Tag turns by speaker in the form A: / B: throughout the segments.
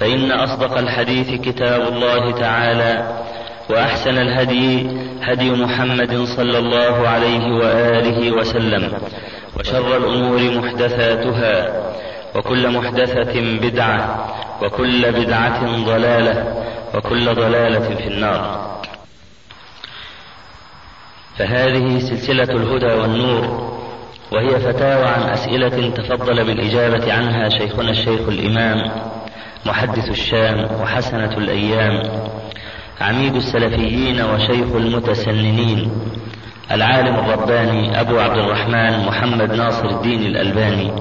A: فإن أصدق الحديث كتاب الله تعالى وأحسن الهدي هدي محمد صلى الله عليه وآله وسلم وشر الأمور محدثاتها وكل محدثة بدعة وكل بدعة ضلالة وكل ضلالة في النار. فهذه سلسلة الهدى والنور وهي فتاوى عن أسئلة تفضل بالإجابة عنها شيخنا الشيخ الإمام محدث الشام وحسنة الأيام عميد السلفيين وشيخ المتسننين العالم الرباني أبو عبد الرحمن محمد ناصر الدين الألباني.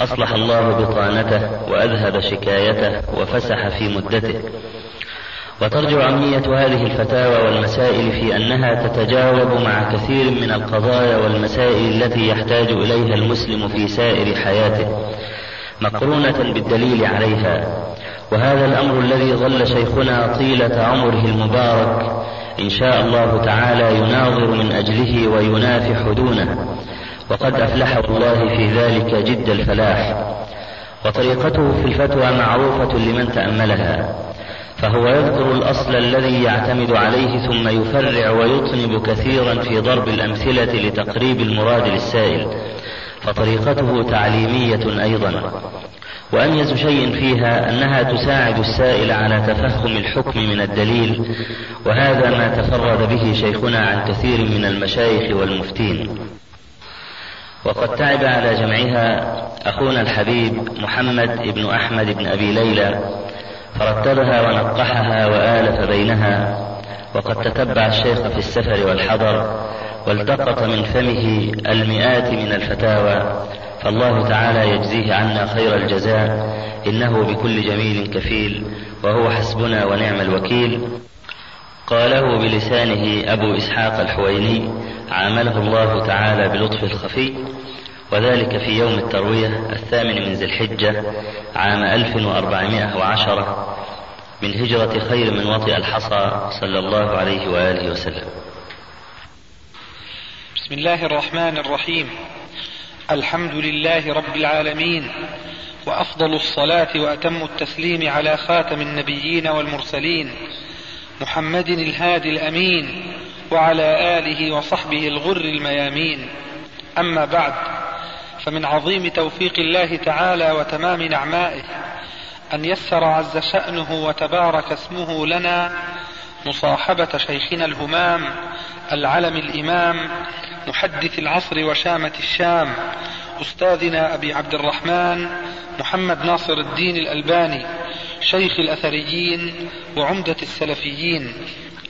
A: أصلح الله بطانته وأذهب شكايته وفسح في مدته. وترجع أهمية هذه الفتاوى والمسائل في أنها تتجاوب مع كثير من القضايا والمسائل التي يحتاج إليها المسلم في سائر حياته. مقرونة بالدليل عليها. وهذا الأمر الذي ظل شيخنا طيلة عمره المبارك إن شاء الله تعالى يناظر من أجله وينافح دونه وقد أفلح الله في ذلك جد الفلاح. وطريقته في الفتوى معروفة لمن تأملها. فهو يذكر الأصل الذي يعتمد عليه ثم يفرع ويطنب كثيرا في ضرب الأمثلة لتقريب المراد للسائل. فطريقته تعليمية أيضا. وأميز شيء فيها أنها تساعد السائل على تفهم الحكم من الدليل وهذا ما تفرد به شيخنا عن كثير من المشايخ والمفتين. وقد تعب على جمعها أخونا الحبيب محمد بن أحمد بن أبي ليلى فرتبها ونقحها وآلف بينها وقد تتبع الشيخ في السفر والحضر والتقط من فمه المئات من الفتاوى فالله تعالى يجزيه عنا خير الجزاء إنه بكل جميل كفيل وهو حسبنا ونعم الوكيل. قاله بلسانه أبو إسحاق الحويني عامله الله تعالى بلطف الخفي. وذلك في يوم التروية الثامن من ذي الحجة عام 1410 من هجرة خير من وطئ الحصى صلى الله عليه وآله وسلم.
B: بسم الله الرحمن الرحيم. الحمد لله رب العالمين وأفضل الصلاة وأتم التسليم على خاتم النبيين والمرسلين محمد الهادي الأمين وعلى آله وصحبه الغر الميامين. أما بعد فمن عظيم توفيق الله تعالى وتمام نعمائه أن يسر عز شأنه وتبارك اسمه لنا مصاحبة شيخنا الهمام العلم الإمام محدث العصر وشامة الشام أستاذنا أبي عبد الرحمن محمد ناصر الدين الألباني شيخ الأثريين وعمدة السلفيين.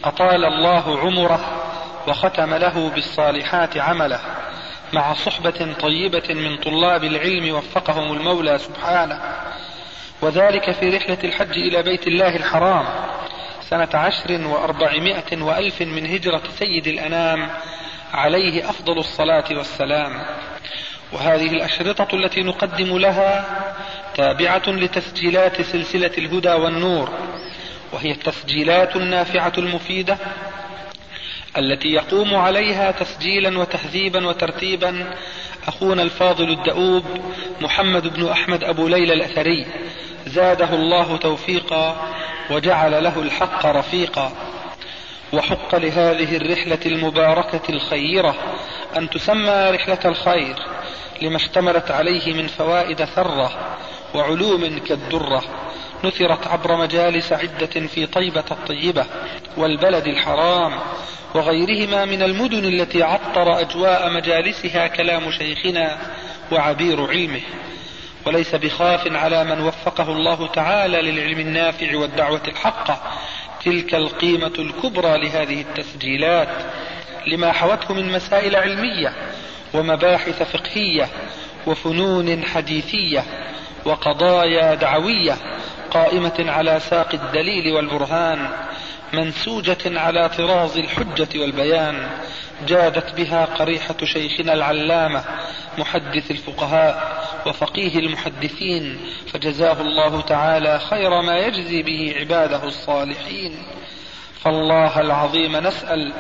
B: أطال الله عمره وختم له بالصالحات عمله. مع صحبة طيبة من طلاب العلم وفقهم المولى سبحانه. وذلك في رحلة الحج إلى بيت الله الحرام. سنة عشر وأربعمائة وألف من هجرة سيد الأنام عليه أفضل الصلاة والسلام. وهذه الأشرطة التي نقدم لها تابعة لتسجيلات سلسلة الهدى والنور وهي التسجيلات النافعة المفيدة التي يقوم عليها تسجيلا وتهذيبا وترتيبا أخونا الفاضل الدؤوب محمد بن أحمد أبو ليلى الأثري. زاده الله توفيقا وجعل له الحق رفيقا. وحق لهذه الرحلة المباركة الخيرة أن تسمى رحلة الخير لما اشتملت عليه من فوائد ثرة وعلوم كالدرة نثرت عبر مجالس عدة في طيبة الطيبة والبلد الحرام وغيرهما من المدن التي عطر أجواء مجالسها كلام شيخنا وعبير علمه. وليس بخاف على من وفقه الله تعالى للعلم النافع والدعوة الحقة تلك القيمة الكبرى لهذه التسجيلات لما حوته من مسائل علمية ومباحث فقهية وفنون حديثية وقضايا دعوية قائمة على ساق الدليل والبرهان. منسوجة على طراز الحجة والبيان جادت بها قريحة شيخنا العلامة محدث الفقهاء وفقيه المحدثين فجزاه الله تعالى خير ما يجزي به عباده الصالحين. فالله العظيم نسأل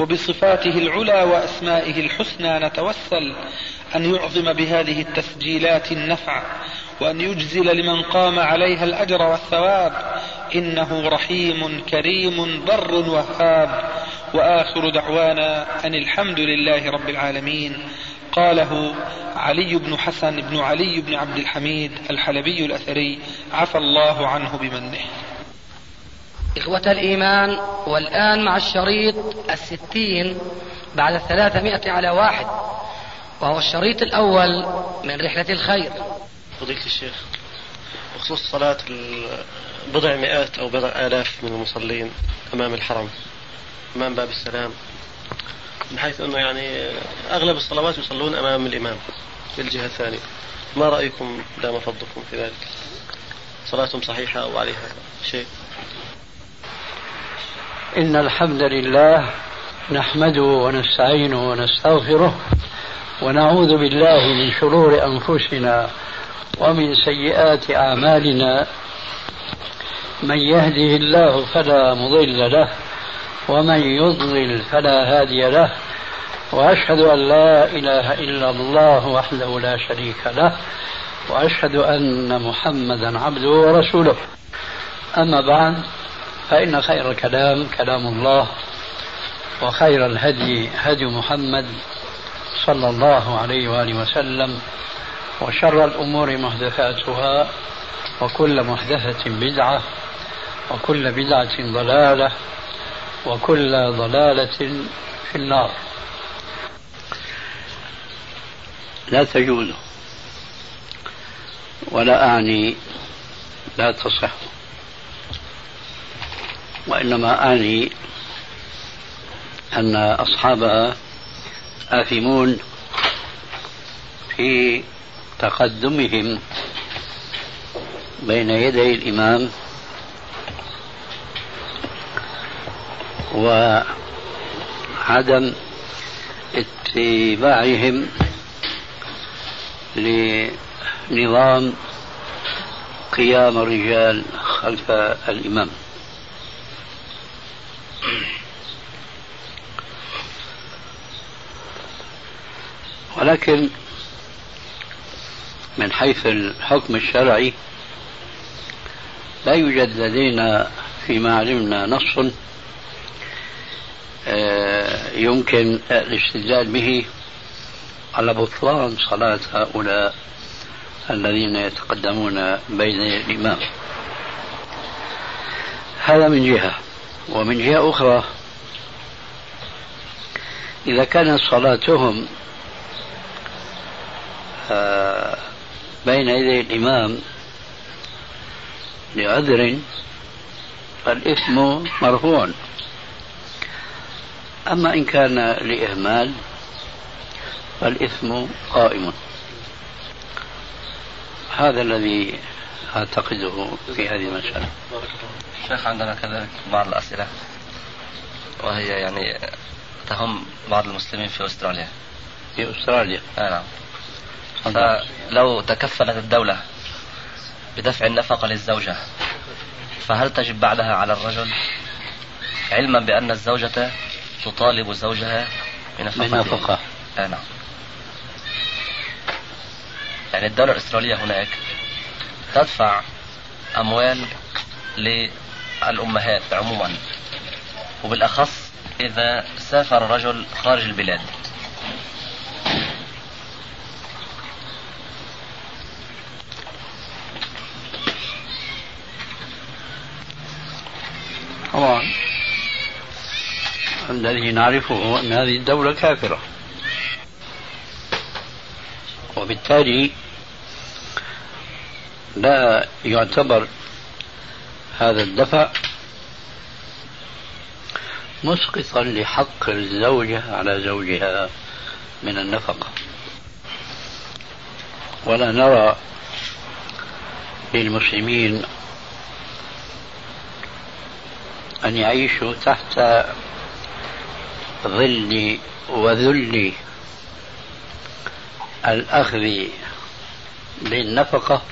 B: وبصفاته العلى وأسمائه الحسنى نتوسل أن يعظم بهذه التسجيلات النفع وأن يجزل لمن قام عليها الأجر والثواب. إنه رحيم كريم بر وهاب. وآخر دعوانا أن الحمد لله رب العالمين. قاله علي بن حسن بن علي بن عبد الحميد الحلبي الأثري عفى الله عنه بمنه.
C: إخوة الإيمان والآن مع الشريط الستين بعد الثلاثمائة على واحد. وهو الشريط الأول من رحلة الخير.
D: فضيلة الشيخ بخصوص صلاة بضع مئات أو بضع آلاف من المصلين أمام الحرم أمام باب السلام بحيث أنه يعني أغلب الصلوات يصلون أمام الإمام في الجهة الثانية. ما رأيكم دام فضلكم في ذلك؟ صلاتهم صحيحة أو عليها شيء؟
E: إن الحمد لله نحمده ونستعينه ونستغفره ونعوذ بالله من شرور أنفسنا ومن سيئات أعمالنا. من يهده الله فلا مضل له ومن يضلل فلا هادي له. وأشهد أن لا إله إلا الله وحده لا شريك له. وأشهد أن محمدا عبده ورسوله. أما بعد فإن خير الكلام كلام الله وخير الهدي هدي محمد صلى الله عليه وآله وسلم وشر الأمور محدثاتها وكل محدثة بدعة وكل بدعة ضلالة وكل ضلالة في النار. لا تجوز ولا أعني لا تصح وإنما أعني أن أصحابها آثمون في تقدمهم بين يدي الإمام وعدم اتباعهم لنظام قيام الرجال خلف الإمام. ولكن من حيث الحكم الشرعي لا يوجد لدينا فيما علمنا نص آه، يمكن الاستدلال به على بطلان صلاة هؤلاء الذين يتقدمون بين الإمام. هذا من جهة ومن جهة أخرى إذا كانت صلاتهم بين يدي الإمام لعذر فالإثم مرفوع. أما إن كان لإهمال فالإثم قائم. هذا الذي أعتقده في هذه المسألة.
F: شيخ عندنا كذلك بعض الأسئلة. وهي يعني تهم بعض المسلمين في أستراليا.
E: في أستراليا؟
F: آه نعم. فلو تكفلت الدولة بدفع النفقة للزوجة فهل تجب بعدها على الرجل علما بأن الزوجة تطالب زوجها
E: بنفقة.
F: آه نعم. يعني الدولة الأسترالية هناك تدفع أموال للأمهات عموما وبالأخص إذا سافر الرجل خارج البلاد.
E: طبعا. الذي نعرفه أن هذه الدولة كافرة. وبالتالي لا يعتبر هذا الدفع مسقطا لحق الزوجة على زوجها من النفقة. ولا نرى للمسلمين أن يعيشوا تحت ظل وذل الأخذ للنفقة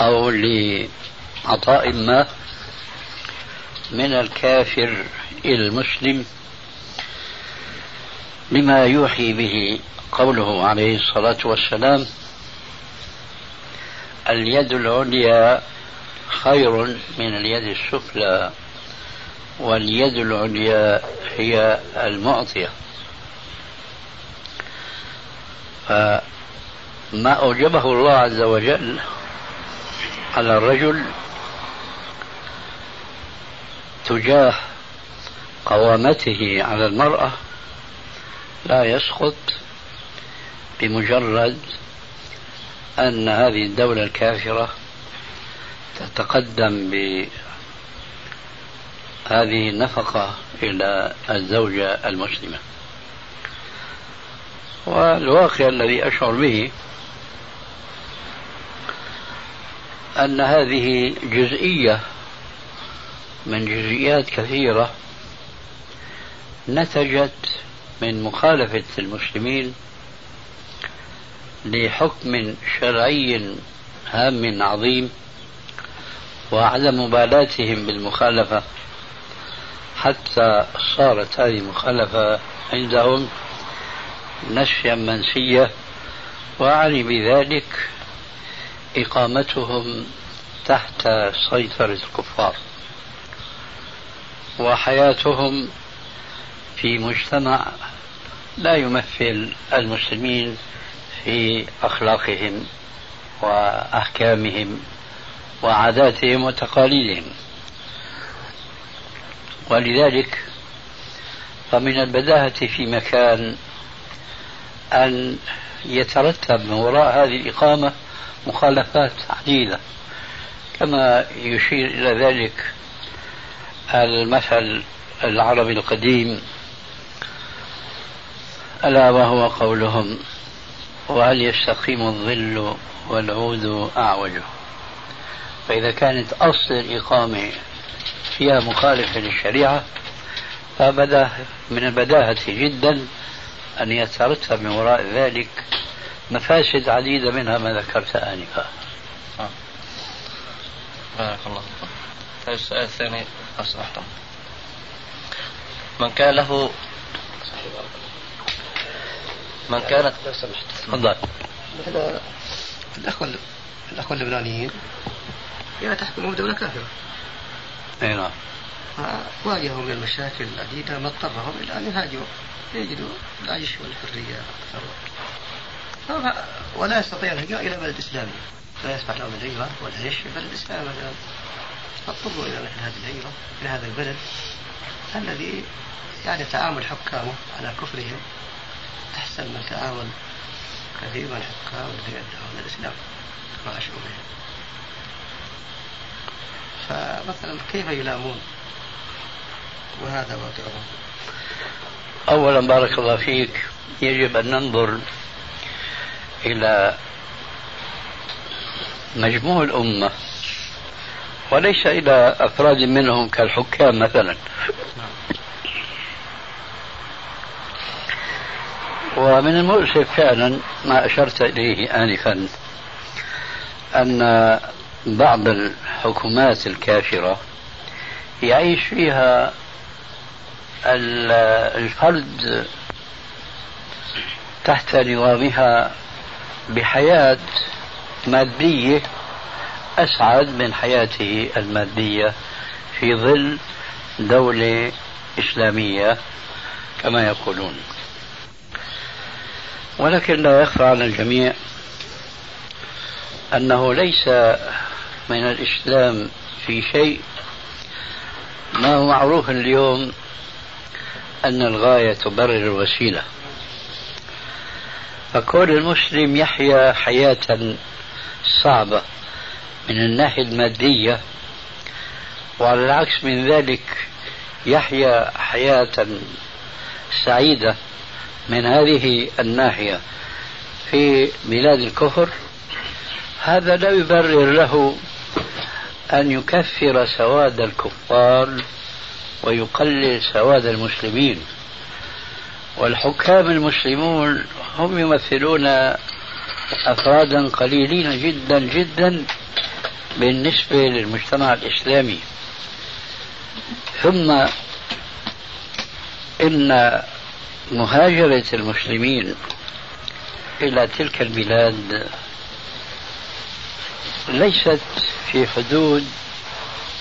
E: أو لعطاء ما من الكافر إلى المسلم لما يوحي به قوله عليه الصلاة والسلام اليد العليا خير من اليد السفلى واليد العليا هي المعطية. فما أوجبه الله عز وجل على الرجل تجاه قوامته على المرأة لا يسقط بمجرد أن هذه الدولة الكافرة تتقدم بهذه النفقة إلى الزوجة المسلمة. والواقع الذي أشعر به أن هذه جزئية من جزئيات كثيرة نتجت من مخالفة المسلمين لحكم شرعي هام عظيم وعدم مبالاتهم بالمخالفة. حتى صارت هذه المخالفة عندهم نسيا منسية وأعني بذلك إقامتهم تحت سيطرة الكفار. وحياتهم في مجتمع لا يمثل المسلمين في أخلاقهم وأحكامهم. وعاداتهم وتقاليدهم. ولذلك فمن البداهة في مكان أن يترتب من وراء هذه الإقامة مخالفات عديدة كما يشير إلى ذلك المثل العربي القديم ألا وهو قولهم وهل يستقيم الظل والعود أعوج فإذا كانت أصل الإقامة فيها مخالفة للشريعة فبدأ من البداهة جدا أن يترتب من وراء ذلك مفاسد عديدة منها ما ذكرت آنفا.
F: آه. بارك الله فيكم طيب السؤال الثاني لو سمحتم من كان له من كانت
G: لو سمحت.
E: تفضل.
G: الأخوة الأخوة اللبنانيين. هي تحكمهم دولة كافرة
E: أي نعم.
G: فواجهوا من المشاكل العديدة ما اضطرهم إلى أن يهاجروا. يجدوا العيش والحرية أكثر. ولا يستطيع الهجرة إلى بلد إسلامي. لا يسمح لهم الهجرة والعيش في بلد إسلامي مثلا. فاضطروا إلى مثل هذه الهجرة إلى هذا البلد الذي يعني تعامل حكامه على كفرهم أحسن من تعامل كثير من الحكام الذين يدعون الإسلام. مع شؤونهم فمثلا كيف يلامون وهذا واقعهم
E: أولا بارك الله فيك. يجب أن ننظر إلى مجموع الأمة وليس إلى أفراد منهم كالحكام مثلا. ومن المؤسف فعلا ما أشرت إليه آنفا أن بعض الحكومات الكافرة يعيش فيها الفرد تحت نظامها بحياة مادية أسعد من حياته المادية في ظل دولة إسلامية كما يقولون. ولكن لا يخفى على الجميع أنه ليس من الإسلام في شيء ما هو معروف اليوم أن الغاية تبرر الوسيلة. فكون المسلم يحيا حياة صعبة من الناحية المادية وعلى العكس من ذلك يحيا حياة سعيدة من هذه الناحية في بلاد الكفر هذا لا يبرر له أن يكفر سواد الكفار ويقلل سواد المسلمين. والحكام المسلمون هم يمثلون أفرادا قليلين جدا جدا بالنسبة للمجتمع الإسلامي. ثم إن مهاجرة المسلمين إلى تلك البلاد ليست في حدود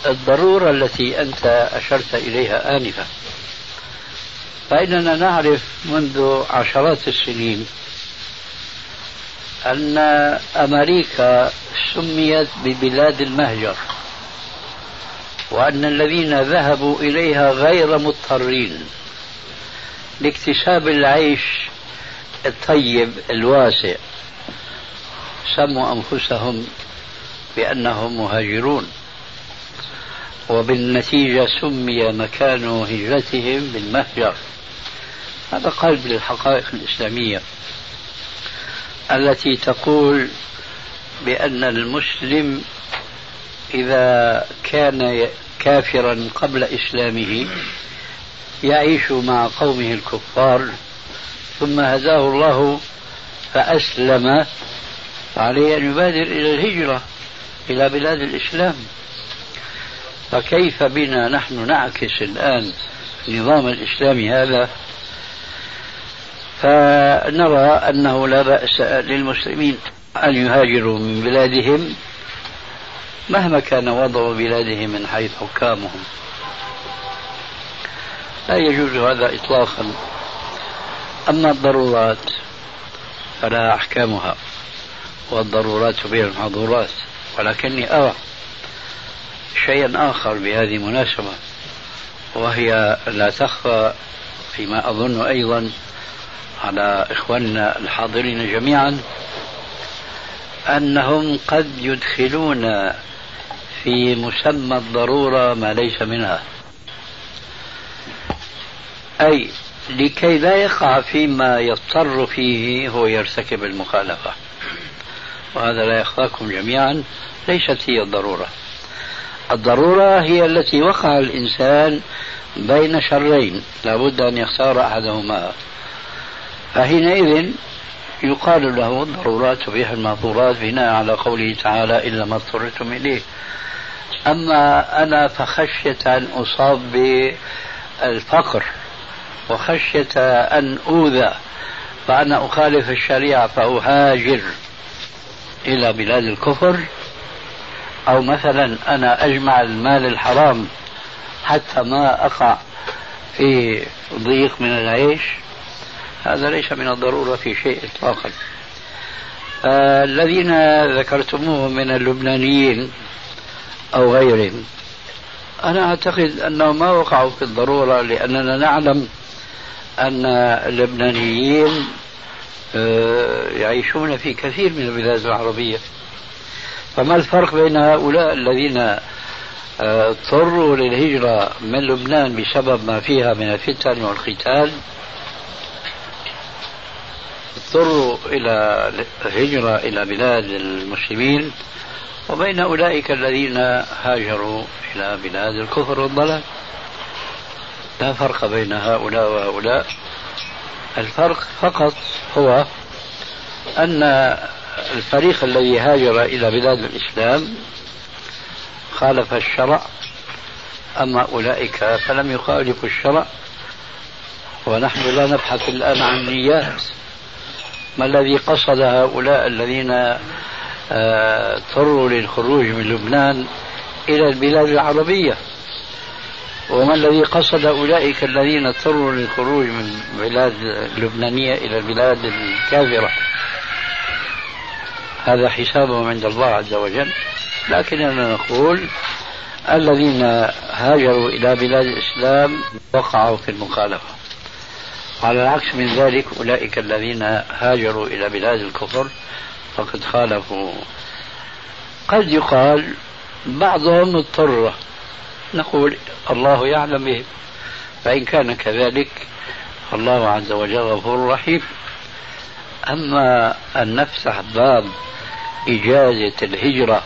E: الضرورة التي أنت أشرت إليها آنفا. فإننا نعرف منذ عشرات السنين أن أمريكا سميت ببلاد المهجر وأن الذين ذهبوا إليها غير مضطرين لاكتساب العيش الطيب الواسع. سموا أنفسهم بأنهم مهاجرون. وبالنتيجة سمي مكان هجرتهم بالمهجر. هذا قلب للحقائق الإسلامية التي تقول بأن المسلم إذا كان كافرا قبل إسلامه يعيش مع قومه الكفار ثم هداه الله فأسلم عليه أن يبادر إلى الهجرة. إلى بلاد الإسلام. فكيف بنا نحن نعكس الآن النظام الإسلامي هذا؟ فنرى أنه لا بأس للمسلمين أن يهاجروا من بلادهم مهما كان وضع بلادهم من حيث حكامهم. لا يجوز هذا إطلاقا. أما الضرورات فلا أحكامها والضرورات تبيع المحظورات. ولكني أرى شيئا آخر بهذه المناسبة وهي لا تخفى فيما أظن أيضا على إخواننا الحاضرين جميعا أنهم قد يدخلون في مسمى الضرورة ما ليس منها. أي لكي لا يقع فيما يضطر فيه هو يرتكب المخالفة. وهذا لا يخفاكم جميعا ليست هي الضرورة. الضرورة هي التي وقع الإنسان بين شرين لابد أن يختار أحدهما. فحينئذ يقال له الضرورات تبيح المحظورات بناء على قوله تعالى إلا ما اضطررتم إليه. أما أنا فخشية أن أصاب بالفقر وخشية أن أوذى فأنا أخالف الشريعة فأهاجر. إلى بلاد الكفر أو مثلا أنا أجمع المال الحرام حتى ما أقع في ضيق من العيش. هذا ليس من الضرورة في شيء إطلاقا. الذين ذكرتموهم من اللبنانيين أو غيرهم أنا أعتقد أنهم ما وقعوا في الضرورة لأننا نعلم أن اللبنانيين آه، يعيشون في كثير من البلاد العربية. فما الفرق بين هؤلاء الذين آه، اضطروا للهجرة من لبنان بسبب ما فيها من الفتن والقتال اضطروا إلى الهجرة إلى بلاد المسلمين وبين أولئك الذين هاجروا إلى بلاد الكفر والضلال. لا فرق بين هؤلاء وهؤلاء. الفرق فقط هو أن الفريق الذي هاجر إلى بلاد الإسلام خالف الشرع أما أولئك فلم يخالفوا الشرع ونحن لا نبحث الآن عن نيات. ما الذي قصد هؤلاء الذين آه، اضطروا للخروج من لبنان إلى البلاد العربية؟ وما الذي قصد أولئك الذين اضطروا للخروج من بلاد اللبنانية إلى البلاد الكافرة؟ هذا حسابهم عند الله عز وجل. لكننا نقول الذين هاجروا إلى بلاد الإسلام وقعوا في المخالفة. على العكس من ذلك أولئك الذين هاجروا إلى بلاد الكفر فقد خالفوا. قد يقال بعضهم اضطر نقول الله يعلم بهم فإن كان كذلك الله عز وجل غفور رحيم. أما أن نفتح باب إجازة الهجرة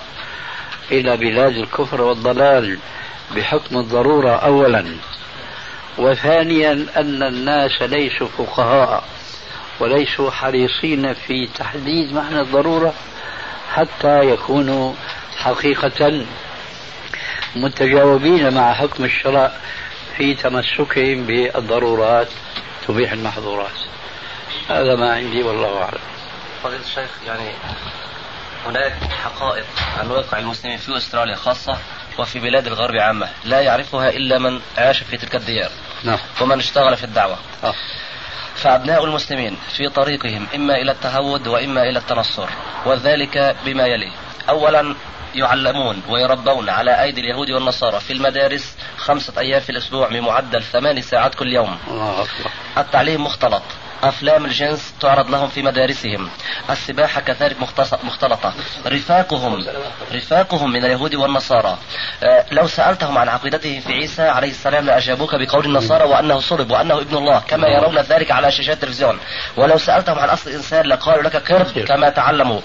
E: إلى بلاد الكفر والضلال بحكم الضرورة أولا وثانيا أن الناس ليسوا فقهاء وليسوا حريصين في تحديد معنى الضرورة حتى يكونوا حقيقة متجاوبين مع حكم الشرع في تمسكهم بالضرورات تبيح المحظورات هذا ما عندي والله أعلم
F: فضيلة الشيخ يعني هناك حقائق عن واقع المسلمين في أستراليا خاصة وفي بلاد الغرب عامة لا يعرفها إلا من عاش في تلك الديار
E: نعم.
F: ومن اشتغل في الدعوة
E: آه.
F: فأبناء المسلمين في طريقهم إما إلى التهود وإما إلى التنصر وذلك بما يلي أولا يعلمون ويربون على أيدي اليهود والنصارى في المدارس خمسة أيام في الأسبوع بمعدل ثمان ساعات كل يوم
E: الله أكبر.
F: التعليم مختلط أفلام الجنس تعرض لهم في مدارسهم. السباحة كذلك مختلطة. رفاقهم رفاقهم من اليهود والنصارى. آه، لو سألتهم عن عقيدتهم في عيسى عليه السلام لأجابوك بقول النصارى وأنه صلب وأنه ابن الله كما يرون ذلك على شاشات التلفزيون. ولو سألتهم عن أصل الإنسان لقالوا لك قرد كما تعلموا.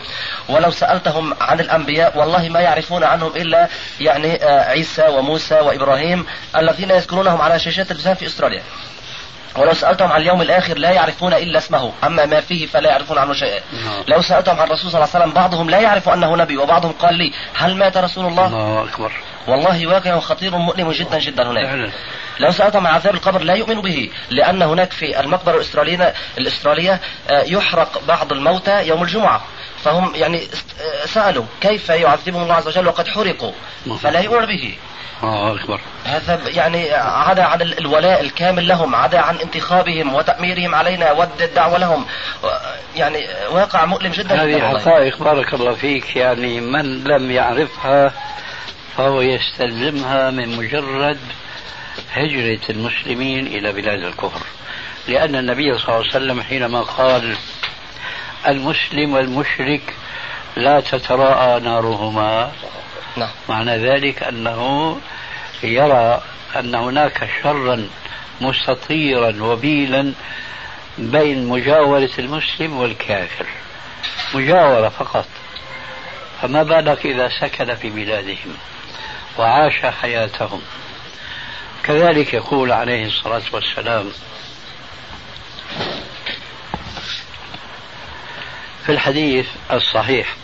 F: ولو سألتهم عن الأنبياء والله ما يعرفون عنهم إلا يعني آه، عيسى وموسى وإبراهيم الذين يذكرونهم على شاشات التلفزيون في أستراليا. ولو سألتهم عن اليوم الآخر لا يعرفون إلا اسمه. أما ما فيه فلا يعرفون عنه شيئا.
E: نعم.
F: لو سألتهم عن الرسول صلى الله عليه وسلم بعضهم لا يعرف أنه نبي وبعضهم قال لي هل مات رسول الله؟
E: الله أكبر.
F: والله واقع خطير مؤلم جدا جدا هناك.
E: فعلا.
F: لو سألتهم عن عذاب القبر لا يؤمنوا به لأن هناك في المقبرة الأسترالية الأسترالية آه، يحرق بعض الموتى يوم الجمعة. فهم يعني سألوا كيف يعذبهم الله عز وجل وقد حرقوا. فلا يؤمن به.
E: الله أكبر.
F: هذا يعني عدا عن ال- الولاء الكامل لهم عدا عن انتخابهم وتأميرهم علينا والدعوة لهم. و- يعني واقع مؤلم جدا
E: هذه. حقائق بارك الله فيك. يعني من لم يعرفها فهو يستلزمها من مجرد هجرة المسلمين إلى بلاد الكفر. لأن النبي صلى الله عليه وسلم حينما قال المسلم والمشرك لا تتراءى نارهما.
F: نعم.
E: معنى ذلك أنه يرى أن هناك شرا مستطيرا وبيلا بين مجاورة المسلم والكافر. مجاورة فقط. فما بالك إذا سكن في بلادهم وعاش حياتهم؟ كذلك يقول عليه الصلاة والسلام في الحديث الصحيح.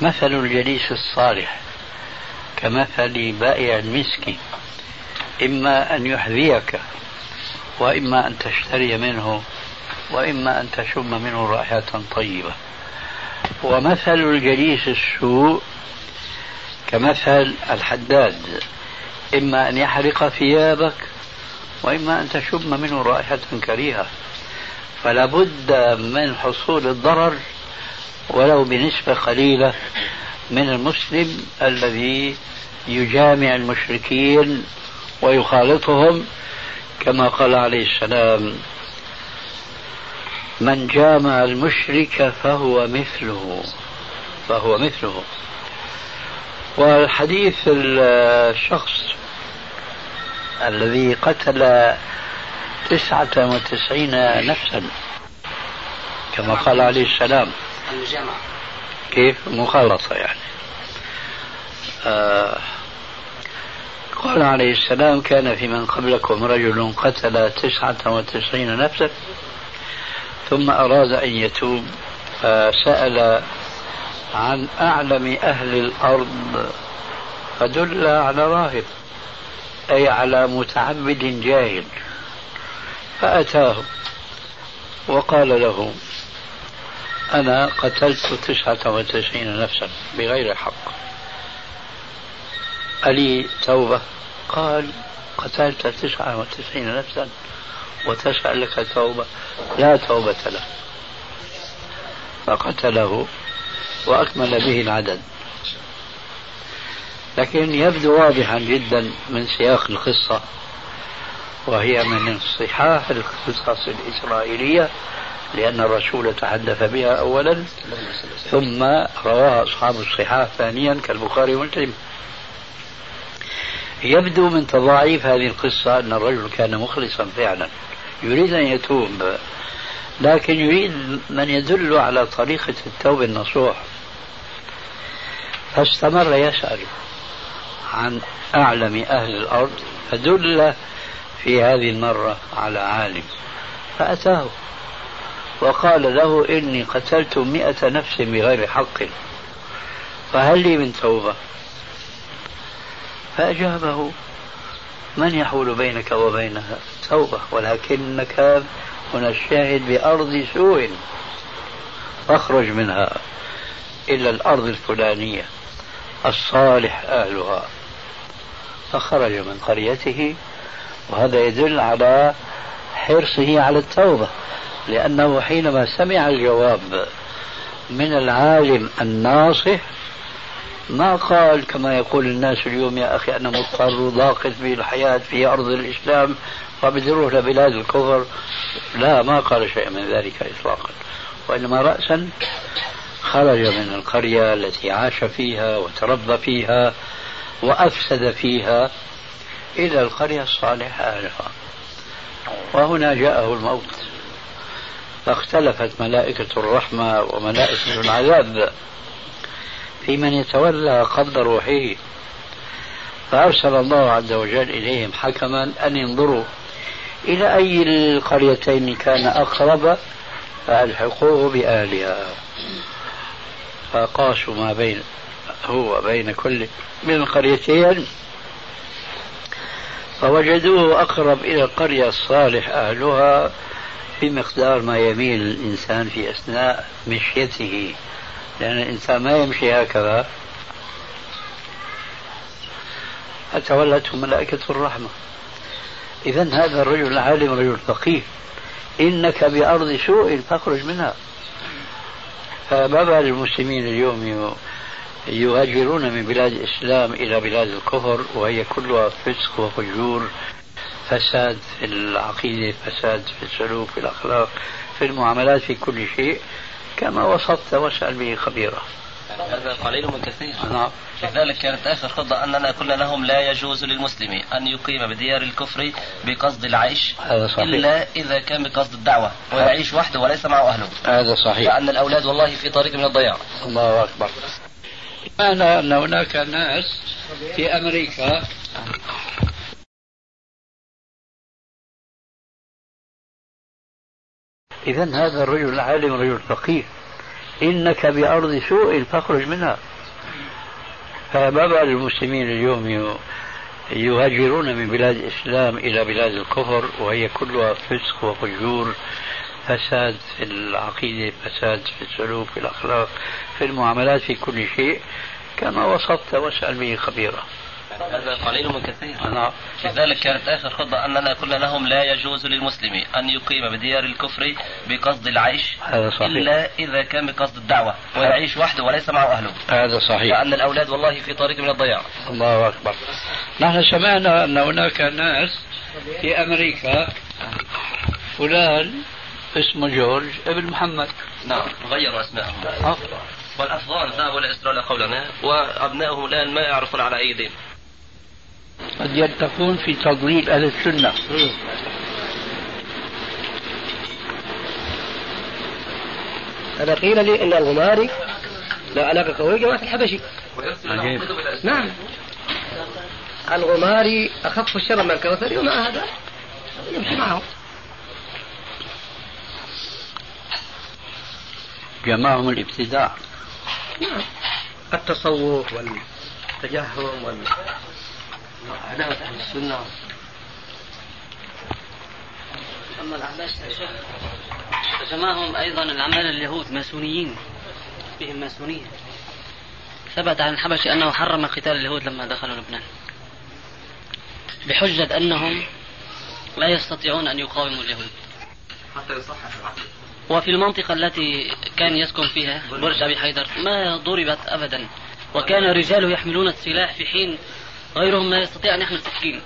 E: مثل الجليس الصالح كمثل بائع المسك إما أن يحذيك وإما أن تشتري منه وإما أن تشم منه رائحة طيبة. ومثل الجليس السوء كمثل الحداد إما أن يحرق ثيابك وإما أن تشم منه رائحة كريهة. فلا بد من حصول الضرر ولو بنسبة قليلة من المسلم الذي يجامع المشركين ويخالطهم كما قال عليه السلام من جامع المشرك فهو مثله فهو مثله. والحديث الشخص الذي قتل تسعة وتسعين نفسا كما قال عليه السلام. كيف؟ مخالطة يعني. آه قال عليه السلام كان في من قبلكم رجل قتل تسعة وتسعين نفسا ثم أراد أن يتوب فسأل عن أعلم أهل الأرض فدل على راهب أي على متعبد جاهل. فأتاه وقال له أنا قتلت تسعة وتسعين نفسا بغير حق. ألي توبة؟ قال قتلت تسعة وتسعين نفسا وتسأل لك توبة لا توبة له. فقتله وأكمل به العدد. لكن يبدو واضحا جدا من سياق القصة. وهي من صحاح القصص الإسرائيلية لأن الرسول تحدث بها أولا ثم رواها أصحاب الصحاح ثانيا كالبخاري ومسلم. يبدو من تضاعيف هذه القصة أن الرجل كان مخلصا فعلا. يريد أن يتوب لكن يريد من يدل على طريقة التوبة النصوح. فاستمر يسأل عن أعلم أهل الأرض فدل في هذه المرة على عالم. فأتاه وقال له إني قتلت مئة نفس بغير حق. فهل لي من توبة؟ فأجابه من يحول بينك وبينها توبة؟ ولكنك هنا الشاهد بأرض سوء. فاخرج منها إلى الأرض الفلانية الصالح أهلها. فخرج من قريته وهذا يدل على حرصه على التوبة لأنه حينما سمع الجواب من العالم الناصح ما قال كما يقول الناس اليوم يا أخي أنا مضطر وضاقت بي الحياة في أرض الإسلام فبدي أروح لبلاد الكفر. لا ما قال شيء من ذلك إطلاقا وإنما رأسا خرج من القرية التي عاش فيها وتربى فيها وأفسد فيها. إلى القرية الصالحة أهلها وهنا جاءه الموت. فاختلفت ملائكة الرحمة وملائكة العذاب في من يتولى قبض روحه. فأرسل الله عز وجل إليهم حكما أن ينظروا إلى أي القريتين كان أقرب فألحقوه بأهلها فقاسوا ما بين هو بين كل من القريتين فوجدوه أقرب إلى القرية الصالح أهلها بمقدار ما يميل الإنسان في أثناء مشيته. لأن الإنسان ما يمشي هكذا. فتولته ملائكة الرحمة. إذا هذا الرجل العالم رجل فقيه. إنك بأرض سوء فاخرج منها. فما بال المسلمين اليوم يهاجرون من بلاد الإسلام إلى بلاد الكفر وهي كلها فسق وفجور فساد في العقيدة فساد في السلوك في الأخلاق في المعاملات في كل شيء كما وصفت واسأل به خبيرا.
F: هذا قليل من كثير
E: نعم.
F: لذلك كانت آخر خطة أننا قلنا لهم لا يجوز للمسلم أن يقيم بديار الكفر بقصد العيش
E: هذا صحيح.
F: إلا إذا كان بقصد الدعوة ويعيش وحده وليس معه أهله.
E: هذا صحيح.
F: لأن الأولاد والله في طريق من الضياع.
E: الله أكبر. معنى أن هناك ناس في أمريكا. إذا هذا الرجل العالم رجل فقيه إنك بأرض سوء فاخرج منها. فما بال المسلمين اليوم يهاجرون من بلاد الإسلام إلى بلاد الكفر وهي كلها فسق وفجور. فساد في العقيدة فساد في السلوك في الأخلاق في المعاملات في كل شيء. كما وصفت واسأل به خبيرا.
F: هذا قليل من كثير.
E: نعم.
F: لذلك كانت آخر خطة أننا قلنا لهم لا يجوز للمسلم أن يقيم بديار الكفر بقصد العيش
E: هذا صحيح.
F: إلا إذا كان بقصد الدعوة ويعيش وحده وليس معه أهله.
E: هذا صحيح.
F: لأن الأولاد والله في طريق من الضياع.
E: الله أكبر. نحن سمعنا أن هناك ناس في أمريكا فلان اسمه جورج ابن محمد.
F: نعم غيروا اسمائهم
E: آه.
F: والافغان ذهبوا إلى إسرائيل قولنا وأبنائهم الآن ما يعرفون على اي دين
E: قد يتقون في تضليل أهل السنة.
G: هذا قيل لي أن الغماري لا علاقة قوية جماعة الحبشي.
E: عجيب.
G: نعم. الغماري أخف الشر من الكوثري ومع هذا؟ يمشي معهم
E: جمعهم الابتداع.
G: نعم التصوف والتجهم وال عداوة أهل السنة.
C: أما الأعمال جمعهم أيضا العمال اليهود؟ ماسونيين. فيهم ماسونية. ثبت عن الحبشي أنه حرم قتال اليهود لما دخلوا لبنان. بحجة أنهم لا يستطيعون أن يقاوموا اليهود. حتى يصحح وفي المنطقة التي كان يسكن فيها برج أبي حيدر ما ضربت أبدا. وكان رجاله يحملون السلاح في حين غيرهم لا يستطيع أن يحمل سكين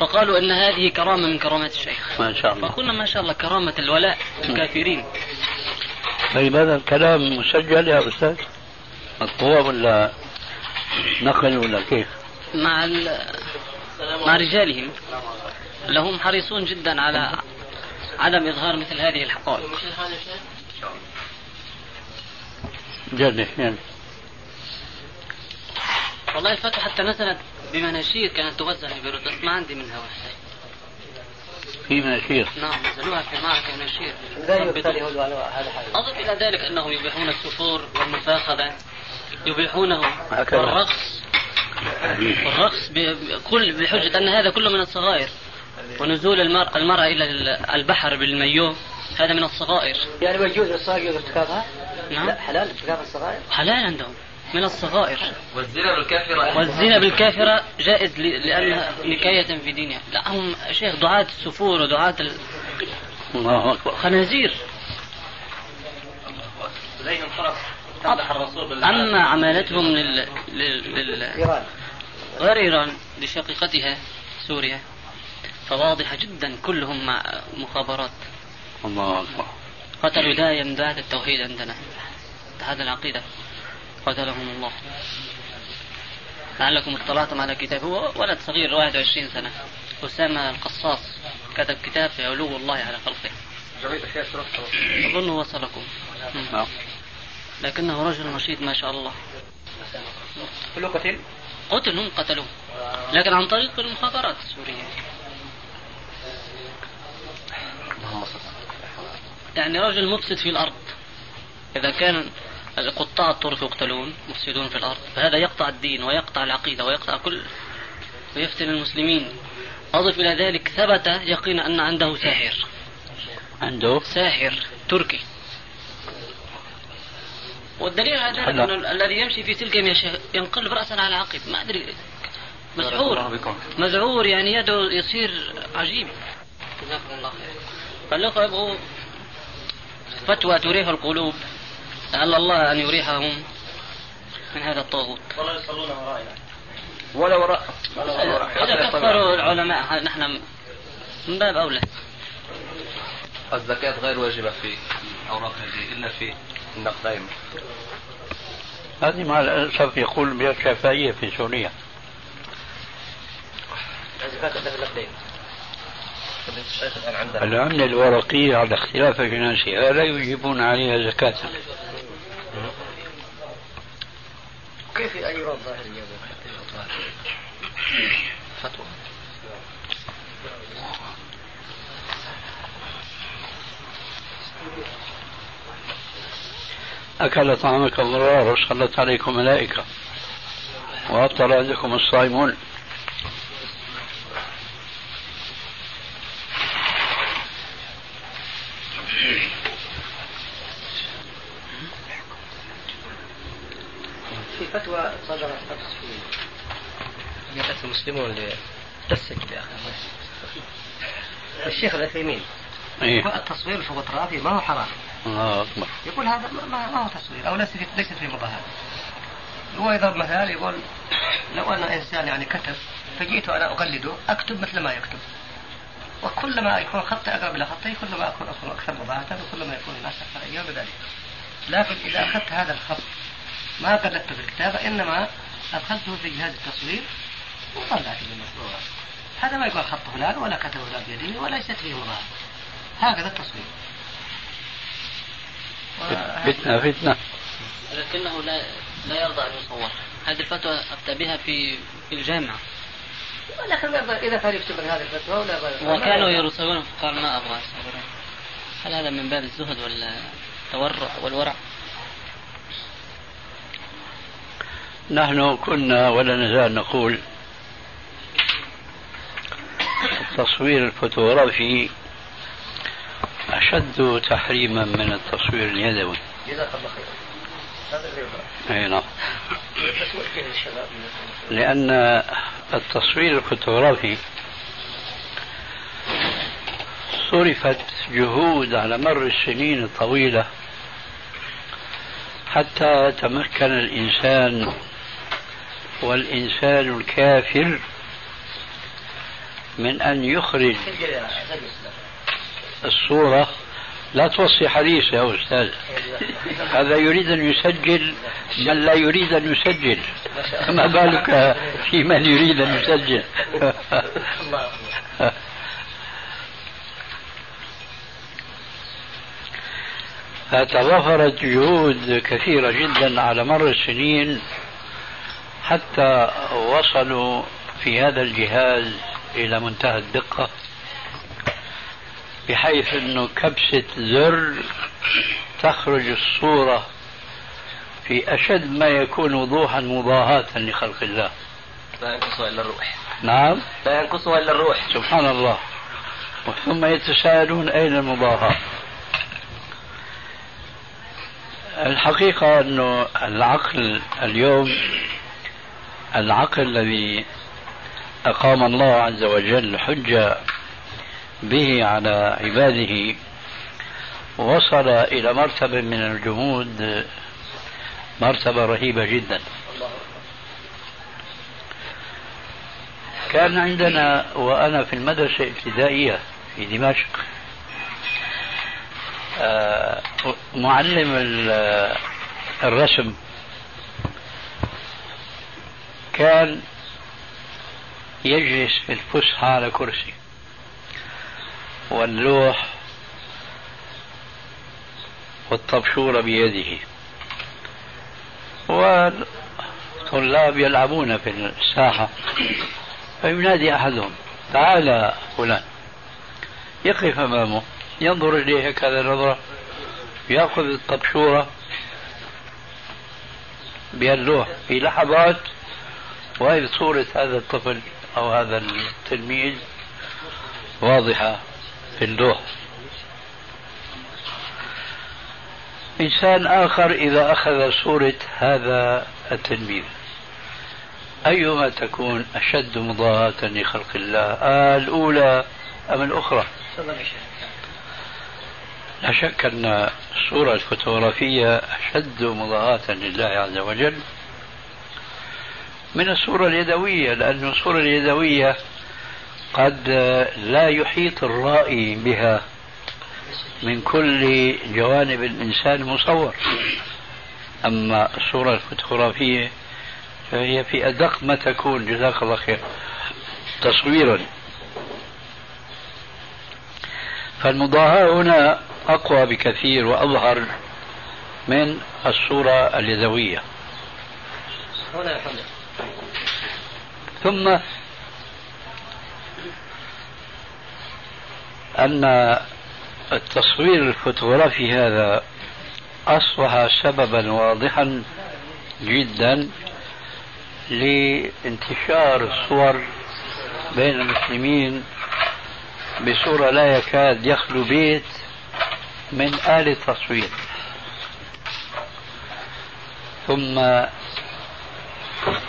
C: فقالوا إن هذه كرامة من كرامات الشيخ.
E: ما شاء الله.
C: فقلنا ما شاء الله كرامة الولاء الكافرين.
E: طيب هذا الكلام مسجل يا أستاذ؟ مطبوع ولا نقل ولا كيف؟
C: مع مع رجالهم. لهم حريصون جدا على عدم إظهار مثل هذه الحقائق.
E: جد يعني.
C: والله الفتوى حتى نزلت بمناشير كانت توزع في بيروت ما عندي منها واحدة
E: في مناشير.
C: نعم نزلوها في معركة مناشير.
G: هذا
C: أضف إلى ذلك أنهم يبيحون السفور والمفاخذة. يبيحونه والرقص. والرقص بكل بحجة أن هذا كله من الصغائر. ونزول المرأة, المرأة إلى البحر بالمايو. هذا من الصغائر.
G: يعني يجوز الصغائر ارتكابها؟
C: نعم.
G: لا حلال ارتكاب الصغائر؟
C: حلال عندهم. من الصغائر.
F: والزنا بالكافرة.
C: والزنا بالكافرة جائز لأنها نكاية في دينها. لا هم شيخ دعاة السفور ودعاة الخنازير
F: زيهم خلاص الرسول
C: أما عمالتهم لل... لل... لل...
G: إيران.
C: غير إيران لشقيقتها سوريا. فواضحة جدا كلهم مع مخابرات.
E: الله أكبر.
C: قتلوا داعيا دعاة التوحيد عندنا. هذا العقيدة. قتلهم الله. لعلكم اطلعتم على كتاب. هو ولد صغير 21 سنة. أسامة القصاص كتب كتاب في علو الله على خلقه. أظنه وصلكم.
E: نعم.
C: لكنه رجل نشيط ما شاء الله.
G: كله قتل؟
C: قتل هم قتلوه لكن عن طريق المخابرات السورية. يعني رجل مفسد في الأرض. إذا كان قطاع الطرق يقتلون مفسدون في الأرض فهذا يقطع الدين ويقطع العقيدة ويقطع كل ويفتن المسلمين. أضف إلى ذلك ثبت يقينا أن عنده ساحر.
E: عنده؟
C: ساحر تركي. والدليل على ذلك أن الذي يمشي في سلك ينقلب رأسا على عقب ما أدري. مسحور مذعور يعني يده يصير عجيب. جزاكم الله خير فالأخوة يبغوا فتوى تريح القلوب لعل الله أن يريحهم من هذا الطاغوت.
F: والله يصلون ورائنا
C: ولا وراء إذا كفروا العلماء نحن من باب أولى.
F: الزكاة غير واجبة في أوراق هذه إلا في النقدين.
E: هذه مع الأسف يقول بها الشافعية في سوريا. العملة الورقية على اختلاف أجناسها لا يجيبون عليها زكاة.
G: كيف يرى الظاهرية فتوى.
E: أكل طعامك الضرار وصلت عليكم ملائكة. وأفطر عندكم الصائمون.
G: في فتوى صدرت امس في المسلمون للسجل يا أخي. الشيخ العثيمين
E: إيه؟
G: التصوير الفوتوغرافي ما هو حرام.
E: الله أكبر.
G: يقول هذا ما, ما هو تصوير أو ليس في ليست في مظاهر. هو يضرب مثال يقول لو ان إنسان يعني كتب فجئت أنا اقلده أكتب مثل ما يكتب. وكلما يكون خطي أقرب إلى خطي كلما أكون اكون أكثر مضاعفه وكلما يكون الناس أكثر أيام بذلك. لكن إذا أخذت هذا الخط ما قلدته في الكتابة إنما ادخلته في جهاز التصوير وطلعت بالمشروع هذا ما يقول خط فلان ولا كتب فلان بيده وليست فيه مضاعفه هكذا التصوير.
E: فتنة فتنة.
H: لكنه لا لا يرضى أن يصور. هذه الفتوى أفتى بها في في الجامعة.
G: لكن إذا كان يكتب هذه الفتوى ولا
H: وكانوا يرسلون قال ما أبغى أصور هل هذا من باب الزهد ولا التورع والورع؟
E: نحن كنا ولا نزال نقول التصوير الفوتوغرافي أشد تحريما من التصوير اليدوي.
G: جزاك الله خير
E: أي نعم. لأن التصوير الفوتوغرافي صرفت جهود على مر السنين الطويلة حتى تمكن الإنسان والإنسان الكافر من أن يخرج الصورة لا توصي حديث يا أستاذ. هذا يريد أن يسجل من لا يريد أن يسجل. فما بالك في من يريد أن يسجل؟ فتضافرت جهود كثيرة جدا على مر السنين حتى وصلوا في هذا الجهاز إلى منتهى الدقة. بحيث أنه كبسة زر تخرج الصورة في أشد ما يكون وضوحا مضاهاة لخلق الله.
F: لا ينقصها إلا الروح.
E: نعم.
F: لا ينقصها إلا الروح.
E: سبحان الله. ثم يتساءلون أين المضاهاة؟ الحقيقة أنه العقل اليوم العقل الذي أقام الله عز وجل حجة به على عباده وصل إلى مرتبة من الجمود مرتبة رهيبة جدا. كان عندنا وأنا في المدرسة الابتدائية في دمشق آه، معلم الرسم. كان يجلس في الفسحة على كرسي. واللوح والطبشورة بيده. والطلاب يلعبون في الساحة فينادي أحدهم تعال فلان. يقف أمامه ينظر إليه هكذا نظرة يأخذ الطبشورة باللوح في لحظات وهي صورة هذا الطفل أو هذا التلميذ واضحة. في اللوح إنسان آخر إذا أخذ صورة هذا التلميذ أيما تكون أشد مضاهاة لخلق الله؟ آه الأولى أم الأخرى؟ لا شك أن الصورة الفوتوغرافية أشد مضاهاة لله عز وجل. من الصورة اليدوية لأن الصورة اليدوية قد لا يحيط الرائي بها من كل جوانب الإنسان مصور. أما الصورة الفوتوغرافية فهي في أدق ما تكون جزاك الله خير تصويرا. فالمضاهاة هنا أقوى بكثير وأظهر من الصورة اليدوية. ثم أن التصوير الفوتوغرافي هذا أصبح سببا واضحا جدا لانتشار الصور بين المسلمين بصورة لا يكاد يخلو بيت من آلة تصوير ثم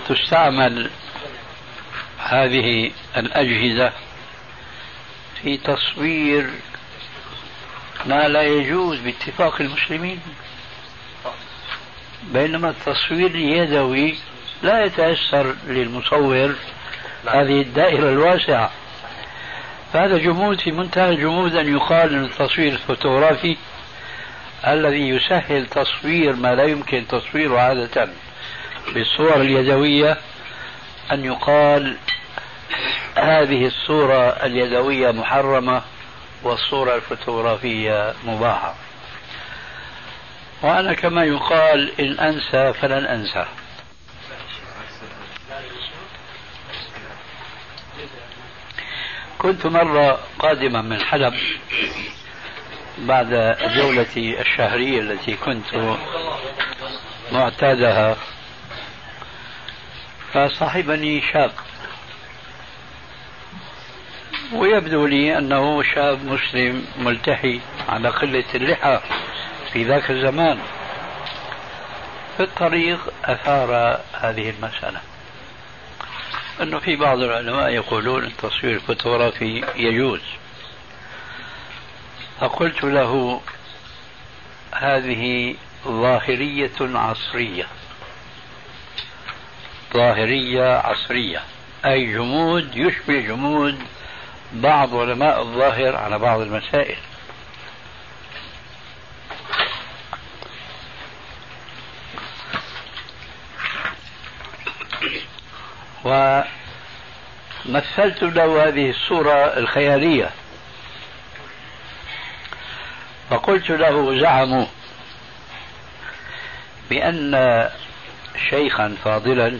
E: تستعمل هذه الأجهزة في تصوير ما لا يجوز باتفاق المسلمين بينما التصوير اليدوي لا يتيسر للمصور هذه الدائرة الواسعة. فهذا جمود في منتهى الجمود أن يقال أن التصوير الفوتوغرافي الذي يسهل تصوير ما لا يمكن تصويره عادة بالصور اليدوية أن يقال هذه الصورة اليدوية محرمة والصورة الفوتوغرافية مباحة. وأنا كما يقال إن أنسى فلن أنسى. كنت مرة قادما من حلب بعد جولتي الشهرية التي كنت معتادها فصاحبني شاب ويبدو لي أنه شاب مسلم ملتحي على قلة اللحى في ذاك الزمان. في الطريق أثار هذه المسألة. أنه في بعض العلماء يقولون التصوير الفوتوغرافي يجوز. فقلت له هذه ظاهرية عصرية. ظاهرية عصرية. أي جمود؟ يشبه جمود بعض علماء الظاهر على بعض المسائل. ومثلت له هذه الصورة الخيالية. فقلت له زعموا بأن شيخا فاضلا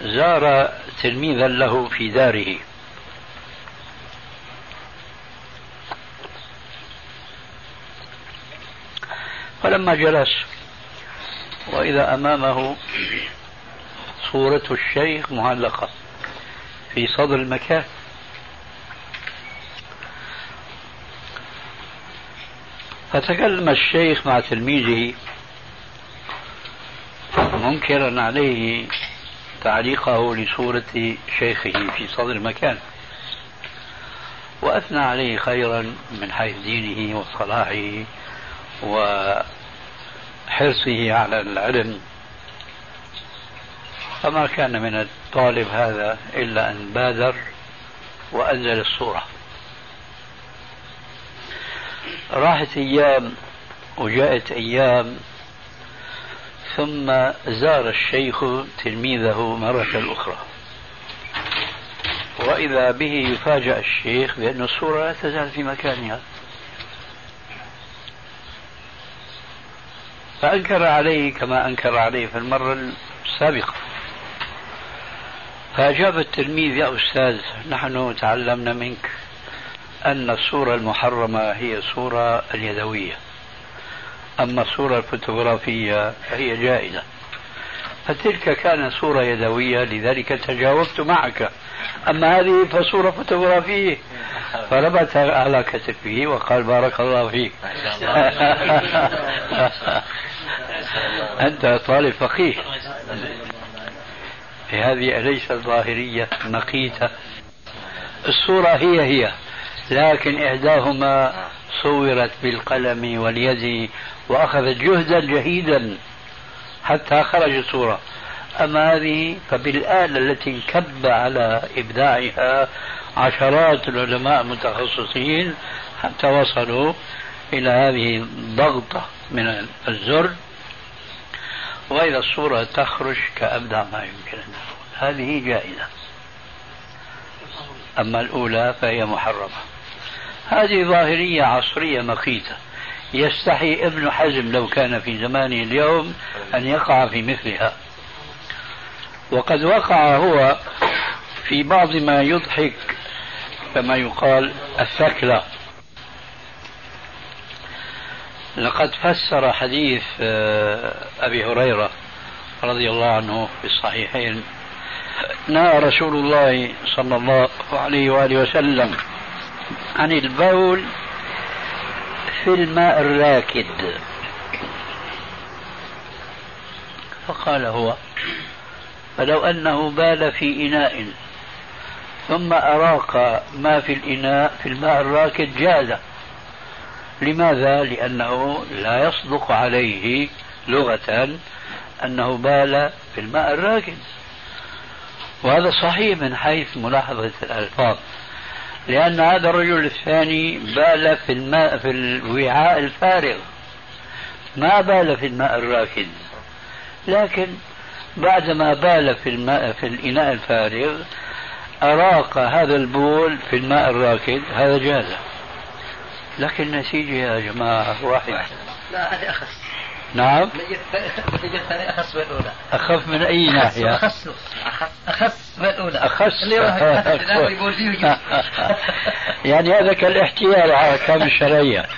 E: زار تلميذا له في داره. فلما جلس وإذا أمامه صورة الشيخ معلقة في صدر المكان. فتكلم الشيخ مع تلميذه منكرا عليه تعليقه لصورة شيخه في صدر المكان. وأثنى عليه خيرا من حيث دينه وصلاحه وحرصه على العلم. فما كان من الطالب هذا إلا أن بادر وأنزل الصورة. راحت أيام وجاءت أيام ثم زار الشيخ تلميذه مرة أخرى. وإذا به يفاجأ الشيخ بأن الصورة لا تزال في مكانها. فأنكر عليه كما أنكر عليه في المرة السابقة. فأجاب التلميذ يا أستاذ نحن تعلمنا منك أن الصورة المحرمة هي الصورة اليدوية. أما الصورة الفوتوغرافية فهي جائزة. فتلك كانت صورة يدوية لذلك تجاوبت معك. أما هذه فصورة فوتوغرافية. فربت على كتفه وقال بارك الله فيك. أنت طالب فقيه. هذه أليست ظاهرية مقيتة الصورة هي هي لكن إحداهما صورت بالقلم واليد وأخذت جهدا جهيدا حتى خرجت صورة أما هذه فبالآلة التي انكب على إبداعها عشرات العلماء المتخصصين حتى وصلوا إلى هذه الضغطة من الزر. وإذا الصورة تخرج كأبدع ما يمكن أن هذه جائزة. أما الأولى فهي محرمة. هذه ظاهرية عصرية مقيتة يستحي ابن حزم لو كان في زمانه اليوم أن يقع في مثلها. وقد وقع هو في بعض ما يضحك كما يقال الثكلة. لقد فسر حديث آه، أبي هريرة رضي الله عنه في الصحيحين. نهى رسول الله صلى الله عليه وآله وسلم عن البول في الماء الراكد. فقال هو فلو أنه بال في إناء ثم أراق ما في الإناء في الماء الراكد جاز. لماذا؟ لأنه لا يصدق عليه لغة أنه بال في الماء الراكد. وهذا صحيح من حيث ملاحظة الألفاظ. لأن هذا الرجل الثاني بال في الماء في الوعاء الفارغ. ما بال في الماء الراكد. لكن بعدما بال في الماء في الإناء الفارغ أراق هذا البول في الماء الراكد هذا جاز لكن النتيجة يا جماعة واحد.
G: لا هذه أخس.
E: نعم؟
G: أخس من الأولى
E: أخف من أي ناحية؟
G: أخس أخس أخس من الأولى
E: أخس. يعني هذا كالاحتيال على الأحكام الشرعية.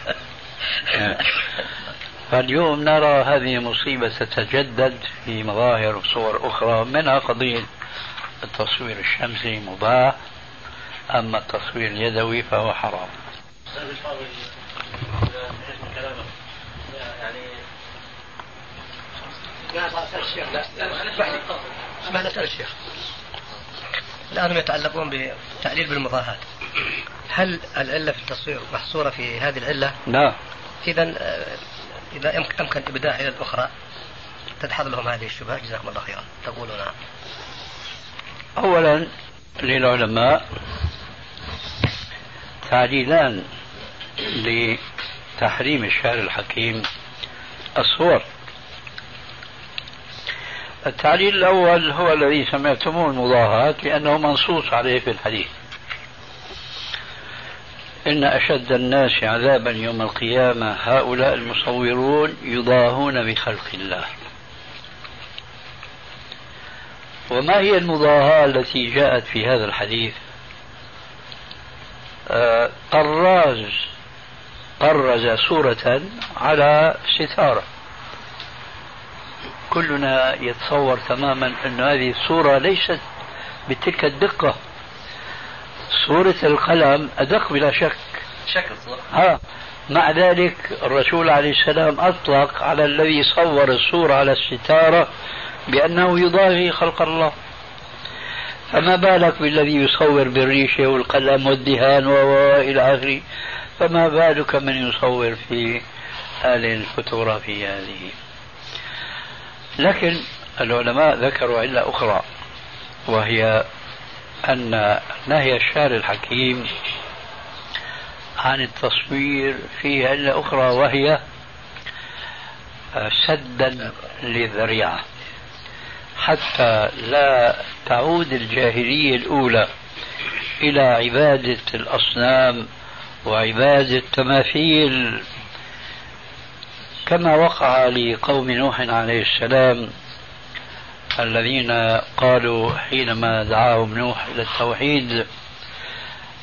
E: فاليوم نرى هذه مصيبة تتجدد في مظاهر وصور أخرى منها قضية التصوير الشمسي مباح أما التصوير اليدوي فهو حرام.
G: اسمح نسأل الشيخ الآن هم يتعلقون بتعليل بالمضاهاة هل العلة في التصوير محصورة في هذه العلة؟
E: لا.
G: إذا إذا أمكن إبداع إلى الأخرى تدحض لهم هذه الشبهة. جزاكم الله خيرا. تقولون
E: أولا للعلماء تعليلان لتحريم الشعر الحكيم الصور. التعليل الأول هو الذي سمعتموه المضاهاة لأنه منصوص عليه في الحديث. إن أشد الناس عذابا يوم القيامة هؤلاء المصورون يضاهون بخلق الله. وما هي المضاهاة التي جاءت في هذا الحديث؟ آه، طراز طرز صورة على ستارة. كلنا يتصور تماما أن هذه الصورة ليست بتلك الدقة. صورة القلم أدق بلا شك.
F: شكل صورة
E: ها مع ذلك الرسول عليه السلام أطلق على الذي صور الصورة على الستارة بأنه يضاهي خلق الله. فما بالك بالذي يصور بالريشة والقلم والدهان وإلى آخره فما بالك من يصور في آلة الفوتوغرافية هذه؟ لكن العلماء ذكروا علة أخرى وهي أن نهي الشعر الحكيم عن التصوير فيه علة أخرى وهي سدا للذريعة. حتى لا تعود الجاهلية الأولى إلى عبادة الأصنام وعبادة التماثيل كما وقع لقوم نوح عليه السلام الذين قالوا حينما دعاهم نوح إلى التوحيد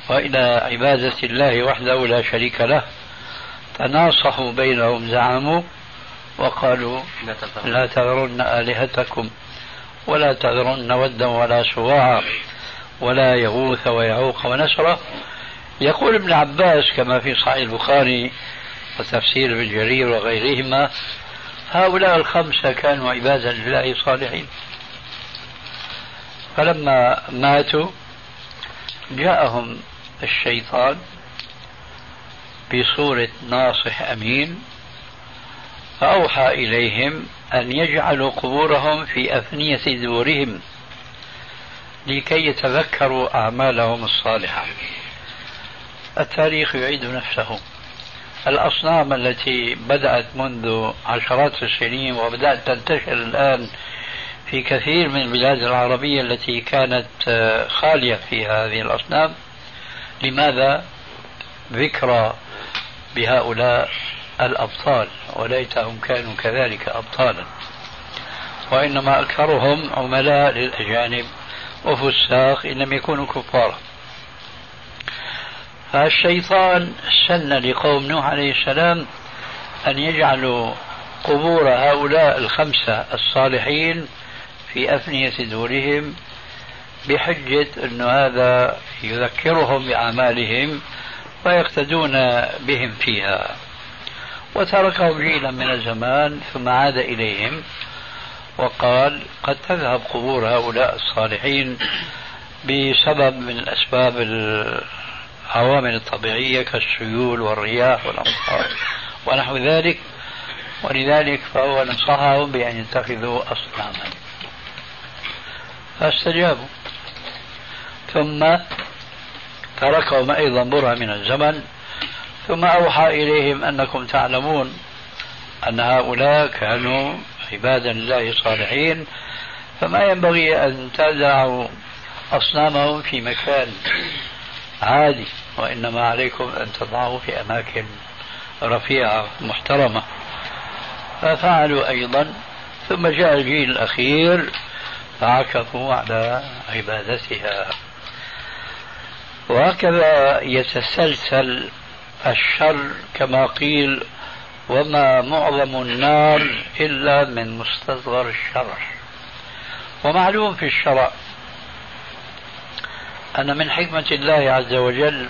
E: وإلى عبادة الله وحده لا شريك له تناصحوا بينهم زعموا وقالوا لا تذرن. آلهتكم ولا تذرن ودا ولا سواعا ولا يغوث ويعوق ونسرا يقول ابن عباس كما في صحيح البخاري وتفسير ابن جرير وغيرهما هؤلاء الخمسة كانوا عبادا لله صالحين. فلما ماتوا جاءهم الشيطان بصورة ناصح أمين فأوحى إليهم أن يجعلوا قبورهم في أفنية دورهم لكي يتذكروا أعمالهم الصالحة. التاريخ يعيد نفسه. الأصنام التي بدأت منذ عشرات السنين وبدأت تنتشر الآن في كثير من البلاد العربية التي كانت آه، خالية فيها هذه الأصنام. لماذا؟ ذكرى بهؤلاء الأبطال وليتهم كانوا كذلك أبطالا. وإنما أكثرهم عملاء للأجانب وفساق إن لم يكونوا كفارا. فالشيطان سن لقوم نوح عليه السلام أن يجعلوا قبور هؤلاء الخمسة الصالحين في أفنية دورهم بحجة أن هذا يذكرهم بأعمالهم ويقتدون بهم فيها. وتركهم جيلا من الزمان ثم عاد إليهم وقال قد تذهب قبور هؤلاء الصالحين بسبب من الأسباب العوامل الطبيعية كالسيول والرياح والأمطار ونحو ذلك ولذلك فهو نصحهم بأن يتخذوا أصناما. فاستجابوا. ثم تركهم أيضا برهة من الزمن ثم أوحى إليهم أنكم تعلمون أن هؤلاء كانوا عبادا لله صالحين فما ينبغي أن تدعوا أصنامهم في مكان عادي وإنما عليكم أن تضعوا في أماكن رفيعة محترمة. ففعلوا أيضا ثم جاء الجيل الأخير فعكفوا على عبادتها. وهكذا يتسلسل الشر كما قيل وما معظم النار إلا من مستصغر الشر ومعلوم في الشرع أن من حكمة الله عز وجل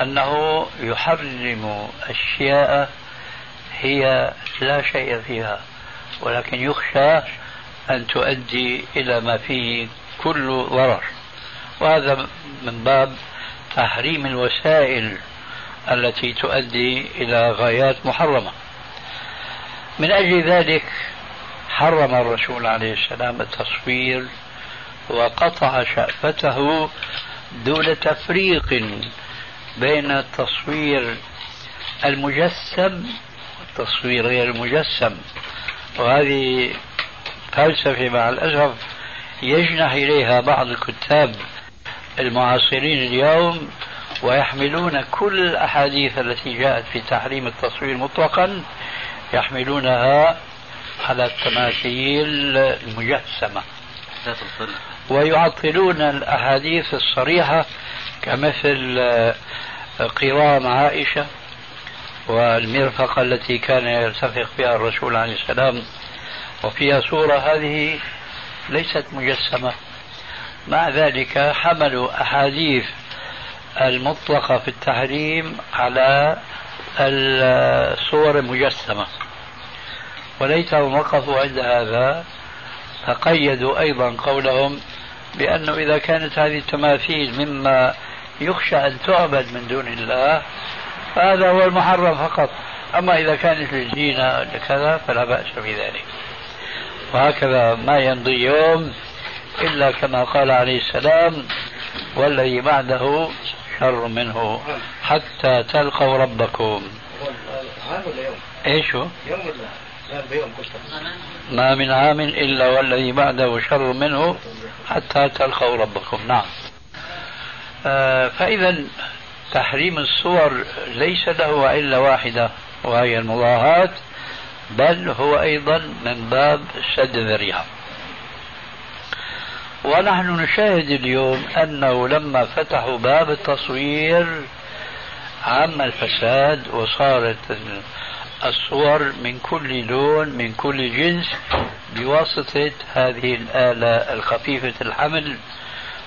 E: أنه يحرم أشياء هي لا شيء فيها ولكن يخشى أن تؤدي إلى ما فيه كل ضرر. وهذا من باب تحريم الوسائل التي تؤدي إلى غايات محرمة. من أجل ذلك حرم الرسول عليه السلام التصوير وقطع شأفته دون تفريق بين التصوير المجسم والتصوير غير المجسم. وهذه فلسفة مع الأسف يجنح إليها بعض الكتاب المعاصرين اليوم ويحملون كل الأحاديث التي جاءت في تحريم التصوير مطلقا يحملونها على التماثيل المجسمة. ويعطلون الأحاديث الصريحة كمثل آه، قوام عائشة والمرفقة التي كان يرتفق بها الرسول عليه السلام. وفيها صورة هذه ليست مجسمة. مع ذلك حملوا أحاديث المطلقة في التحريم على الصور المجسمة. وليتهم وقفوا عند هذا. فقيدوا أيضا قولهم بأنه إذا كانت هذه التماثيل مما يخشى أن تعبد من دون الله فهذا هو المحرم فقط. أما إذا كانت للزينة لكذا فلا بأس بذلك وهكذا ما يمضي يوم إلا كما قال عليه السلام والذي بعده شر منه حتى تلقوا ربكم. إيش هو؟ يوم ما من عام إلا والذي بعده شر منه حتى تلقوا ربكم. نعم. آه فإذا تحريم الصور ليس له علة واحدة وهي المضاهاة بل هو أيضا من باب سد الذريعة ونحن نشاهد اليوم أنه لما فتحوا باب التصوير عم الفساد وصارت الصور من كل لون من كل جنس بواسطة هذه الآلة الخفيفة الحمل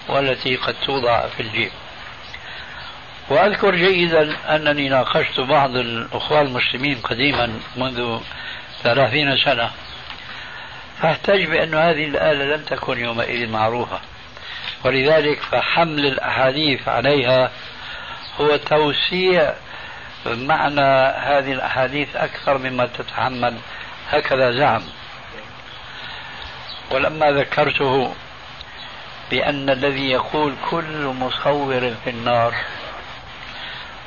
E: والتي قد توضع في الجيب. وأذكر جيدا أنني ناقشت بعض الأخوة المسلمين قديما منذ ثلاثين سنة. فأحتج بأن هذه الآلة لم تكن يومئذ معروفة. ولذلك فحمل الأحاديث عليها هو توسيع معنى هذه الأحاديث أكثر مما تتحمل هكذا زعم. ولما ذكرته بأن الذي يقول كل مصور في النار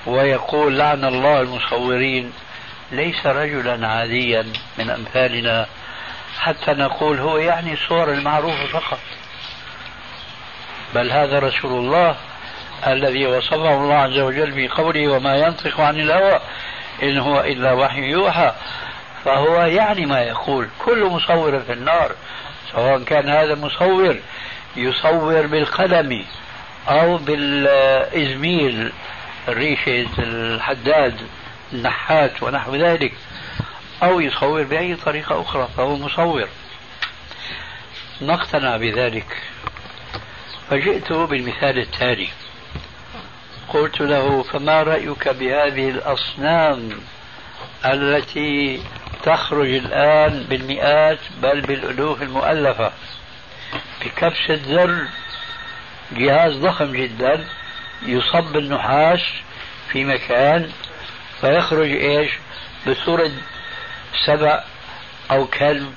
E: ويقول لعن الله المصورين ليس رجلا عاديا من أمثالنا حتى نقول هو يعني الصور المعروفة فقط. بل هذا رسول الله الذي وصفه الله عز وجل بقوله وما ينطق عن الهوى إن هو إلا وحي يوحى فهو يعني ما يقول. كل مصور في النار سواء كان هذا مصور يصور بالقلم أو بالإزميل الريشة الحداد النحات ونحو ذلك أو يصور بأي طريقة أخرى فهو مصور. نقتنع بذلك. فجئت بالمثال التالي قلت له فما رأيك بهذه الأصنام التي تخرج الآن بالمئات بل بالألوف المؤلفة؟ بكبسة زر جهاز ضخم جدا يصب النحاس في مكان فيخرج إيش؟ بصورة سبع أو كلب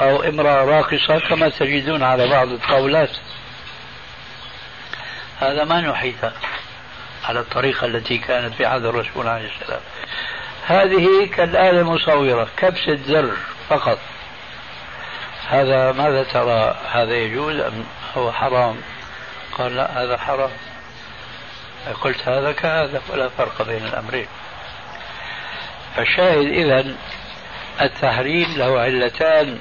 E: أو امرأة راقصة كما تجدون على بعض الطاولات. هذا ما نحيته على الطريقة التي كانت في عهد الرسول عليه السلام. هذه كالآلة المصورة كبسة زر فقط. هذا ماذا ترى؟ هذا يجوز أم هو حرام؟ قال لا هذا حرام. قلت هذا كهذا ولا فرق بين الأمرين. فالشاهد إذا التحريم له علتان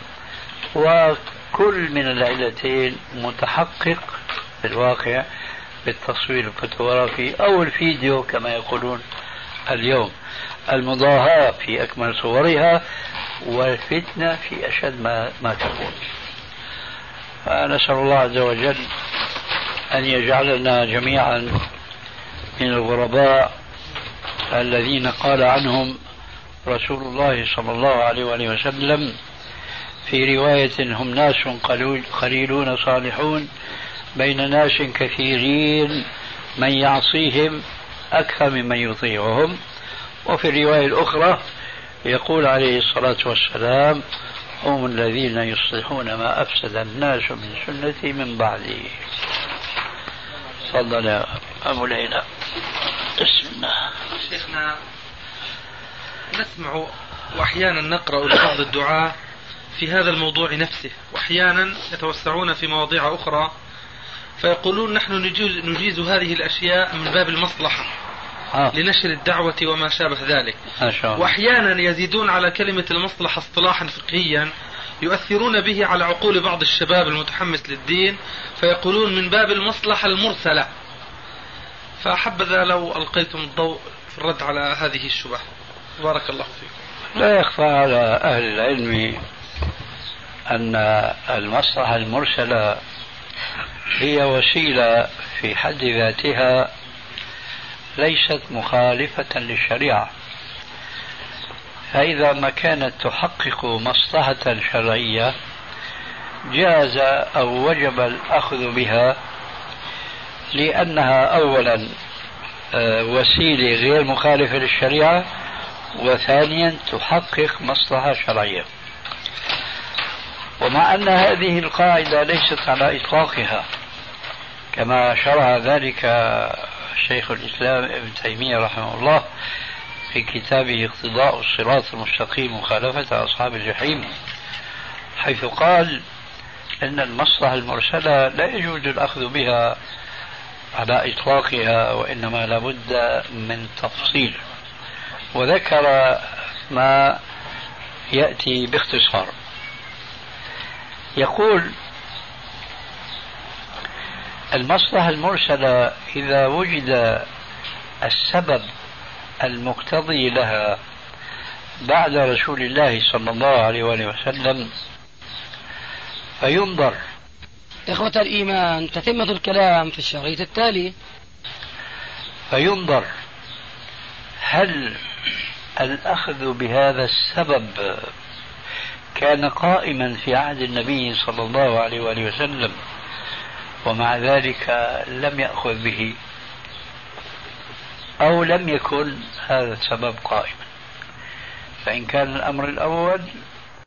E: وكل من العلتين متحقق في الواقع. بالتصوير الفوتوغرافي أو الفيديو كما يقولون اليوم. المضاهاة في أكمل صورها والفتنة في أشد ما, ما تكون فنسأل الله عز وجل أن يجعلنا جميعا من الغرباء الذين قال عنهم رسول الله صلى الله عليه وآله وسلم في رواية هم ناس قليلون صالحون بين ناس كثيرين من يعصيهم أكثر ممن يطيعهم. وفي الرواية الأخرى يقول عليه الصلاة والسلام هم الذين يصلحون ما أفسد الناس من سنتي من بعدي. تفضل يا أبو ليلى. بسم الله.
B: شيخنا نسمع وأحيانا نقرأ لبعض الدعاة في هذا الموضوع نفسه. وأحيانا يتوسعون في مواضيع أخرى فيقولون نحن نجيز, نجيز هذه الأشياء من باب المصلحة آه. لنشر الدعوة وما شابه ذلك
E: الله.
B: وأحيانا يزيدون على كلمة المصلحة اصطلاحا فقهيا يؤثرون به على عقول بعض الشباب المتحمس للدين فيقولون من باب المصلحة المرسلة فحبذا لو ألقيتم الضوء في الرد على هذه الشبهة بارك الله فيكم
E: لا يخفى على أهل العلم أن المصلحة المرسلة هي وسيلة في حد ذاتها ليست مخالفة للشريعة. فإذا ما كانت تحقق مصلحة شرعية جاز أو وجب الأخذ بها لأنها أولا آه، وسيلة غير مخالفة للشريعة وثانيا تحقق مصلحة شرعية. ومع أن هذه القاعدة ليست على إطلاقها. كما شرع ذلك شيخ الإسلام ابن تيمية رحمه الله في كتابه اقتضاء الصراط المستقيم مخالفة أصحاب الجحيم حيث قال أن المصلحة المرسلة لا يجوز الأخذ بها على إطلاقها وإنما لابد من تفصيل وذكر ما يأتي باختصار. يقول المصلحة المرسلة إذا وجد السبب المقتضي لها بعد رسول الله صلى الله عليه وآله وسلم فينظر.
C: إخوة الإيمان تتمة الكلام في الشريط التالي.
E: فينظر هل الأخذ بهذا السبب كان قائما في عهد النبي صلى الله عليه وآله وسلم؟ ومع ذلك لم يأخذ به أو لم يكن هذا السبب قائما. فإن كان الأمر الأول